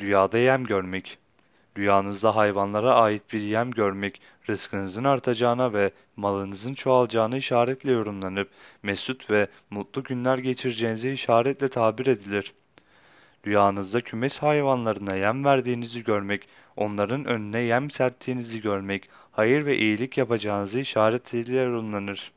rüyada yem görmek. Rüyanızda hayvanlara ait bir yem görmek, rızkınızın artacağına ve malınızın çoğalacağını işaretle yorumlanıp, mesut ve mutlu günler geçireceğinize işaretle tabir edilir. Rüyanızda kümes hayvanlarına yem verdiğinizi görmek, onların önüne yem serptiğinizi görmek, hayır ve iyilik yapacağınızı işaretle yorumlanır.